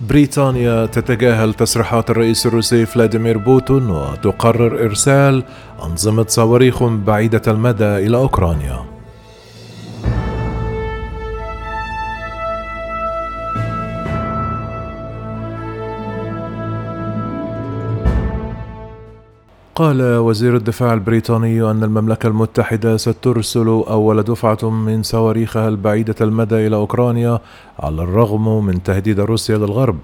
بريطانيا تتجاهل تصريحات الرئيس الروسي فلاديمير بوتون وتقرر إرسال أنظمة صواريخ بعيدة المدى إلى أوكرانيا. قال وزير الدفاع البريطاني أن المملكة المتحدة سترسل أول دفعة من صواريخها البعيدة المدى إلى أوكرانيا على الرغم من تهديد روسيا للغرب.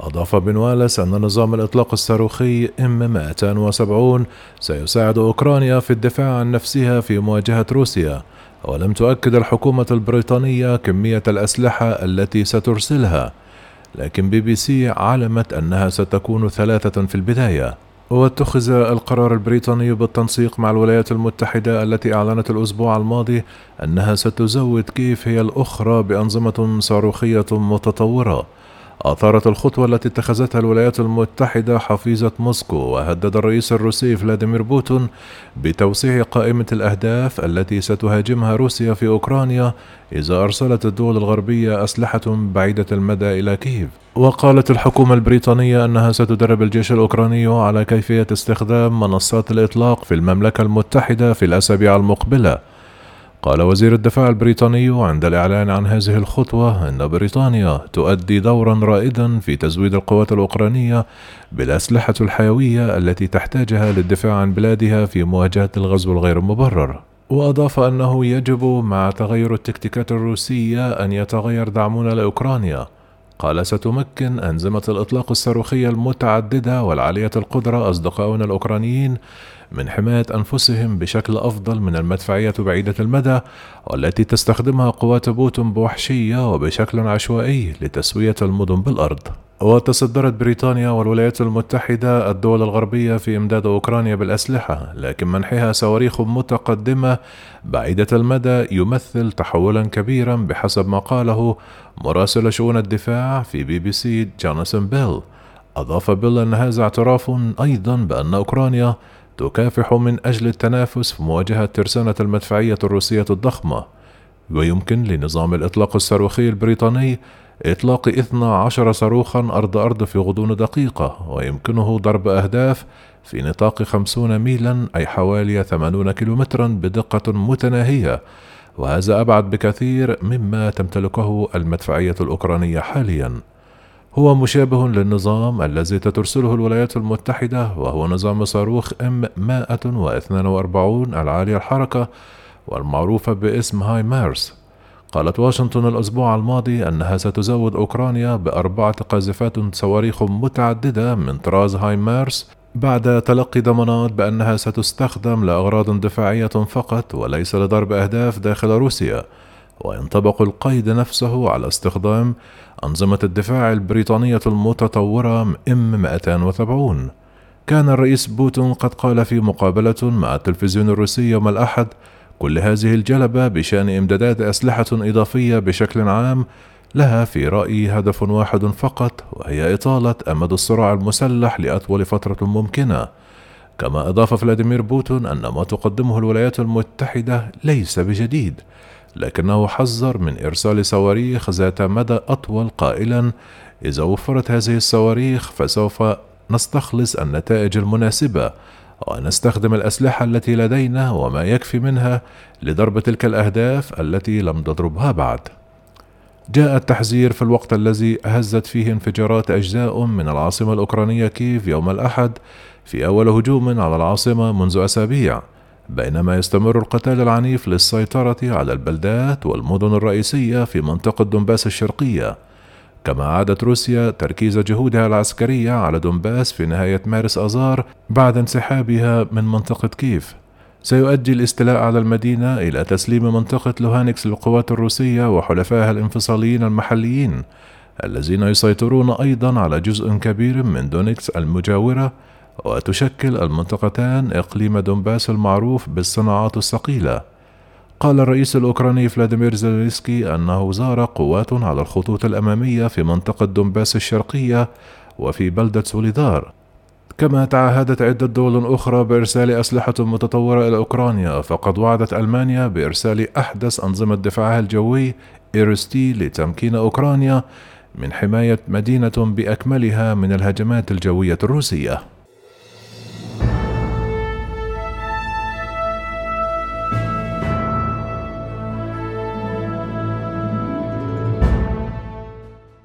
أضاف بن والس أن نظام الإطلاق الصاروخي إم 270 سيساعد أوكرانيا في الدفاع عن نفسها في مواجهة روسيا، ولم تؤكد الحكومة البريطانية كمية الأسلحة التي سترسلها، لكن بي بي سي علمت أنها ستكون ثلاثة في البداية. واتخذ القرار البريطاني بالتنسيق مع الولايات المتحدة التي أعلنت الأسبوع الماضي أنها ستزود كييف هي الأخرى بأنظمة صاروخية متطورة. أثارت الخطوة التي اتخذتها الولايات المتحدة حفيظة موسكو وهدد الرئيس الروسي فلاديمير بوتين بتوسيع قائمة الأهداف التي ستهاجمها روسيا في أوكرانيا إذا أرسلت الدول الغربية أسلحة بعيدة المدى إلى كييف. وقالت الحكومة البريطانية أنها ستدرب الجيش الأوكراني على كيفية استخدام منصات الإطلاق في المملكة المتحدة في الأسابيع المقبلة. قال وزير الدفاع البريطاني عند الإعلان عن هذه الخطوة أن بريطانيا تؤدي دورا رائدا في تزويد القوات الأوكرانية بالأسلحة الحيوية التي تحتاجها للدفاع عن بلادها في مواجهة الغزو الغير مبرر. وأضاف أنه يجب مع تغير التكتيكات الروسية أن يتغير دعمنا لأوكرانيا. قال ستمكن أنظمة الإطلاق الصاروخية المتعددة والعالية القدرة أصدقاؤنا الأوكرانيين من حماية أنفسهم بشكل أفضل من المدفعية بعيدة المدى والتي تستخدمها قوات بوتين بوحشية وبشكل عشوائي لتسوية المدن بالأرض. وتصدرت بريطانيا والولايات المتحدة الدول الغربية في إمداد أوكرانيا بالأسلحة، لكن منحها صواريخ متقدمة بعيدة المدى يمثل تحولا كبيرا بحسب ما قاله مراسل شؤون الدفاع في بي بي سي جوناثان بيل. أضاف بيل أن هذا اعتراف أيضا بأن أوكرانيا تكافح من أجل التنافس في مواجهة ترسانة المدفعية الروسية الضخمة ويمكن لنظام الإطلاق الصاروخي البريطاني إطلاق 12 صاروخا أرض أرض في غضون دقيقة ويمكنه ضرب أهداف في نطاق 50 ميلا أي حوالي 80 كيلومترا بدقة متناهية. وهذا أبعد بكثير مما تمتلكه المدفعية الأوكرانية حاليًا. هو مشابه للنظام الذي تترسله الولايات المتحدة وهو نظام صاروخ ام 142 العالية الحركة والمعروفة باسم هاي مارس قالت واشنطن الأسبوع الماضي أنها ستزود أوكرانيا بأربعة قاذفات صواريخ متعددة من طراز هاي مارس بعد تلقي ضمانات بأنها ستستخدم لأغراض دفاعية فقط وليس لضرب أهداف داخل روسيا. وينطبق القيد نفسه على استخدام أنظمة الدفاع البريطانية المتطورة ام 270 كان الرئيس بوتون قد قال في مقابلة مع التلفزيون الروسي يوم الأحد كل هذه الجلبة بشأن إمدادات أسلحة إضافية بشكل عام لها في رأيي هدف واحد فقط وهي إطالة أمد الصراع المسلح لأطول فترة ممكنة. كما أضاف فلاديمير بوتين أن ما تقدمه الولايات المتحدة ليس بجديد. لكنه حذر من إرسال صواريخ ذات مدى أطول قائلا إذا وفرت هذه الصواريخ فسوف نستخلص النتائج المناسبة ونستخدم الأسلحة التي لدينا وما يكفي منها لضرب تلك الأهداف التي لم تضربها بعد. جاء التحذير في الوقت الذي هزت فيه انفجارات أجزاء من العاصمة الأوكرانية كيف يوم الأحد في أول هجوم على العاصمة منذ أسابيع. بينما يستمر القتال العنيف للسيطرة على البلدات والمدن الرئيسية في منطقة دونباس الشرقية. كما أعادت روسيا تركيز جهودها العسكرية على دونباس في نهاية مارس آذار بعد انسحابها من منطقة كييف سيؤدي الاستيلاء على المدينة إلى تسليم منطقة لوهانسك للقوات الروسية وحلفائها الانفصاليين المحليين الذين يسيطرون أيضا على جزء كبير من دونيتسك المجاورة وتشكل المنطقتان إقليم دونباس المعروف بالصناعات الثقيلة. قال الرئيس الأوكراني فلاديمير زيلينسكي أنه زار قوات على الخطوط الأمامية في منطقة دونباس الشرقية وفي بلدة سوليدار. كما تعهدت عدة دول أخرى بإرسال أسلحة متطورة إلى أوكرانيا فقد وعدت ألمانيا بإرسال أحدث أنظمة دفاعها الجوي IRIS-T لتمكين أوكرانيا من حماية مدينة بأكملها من الهجمات الجوية الروسية.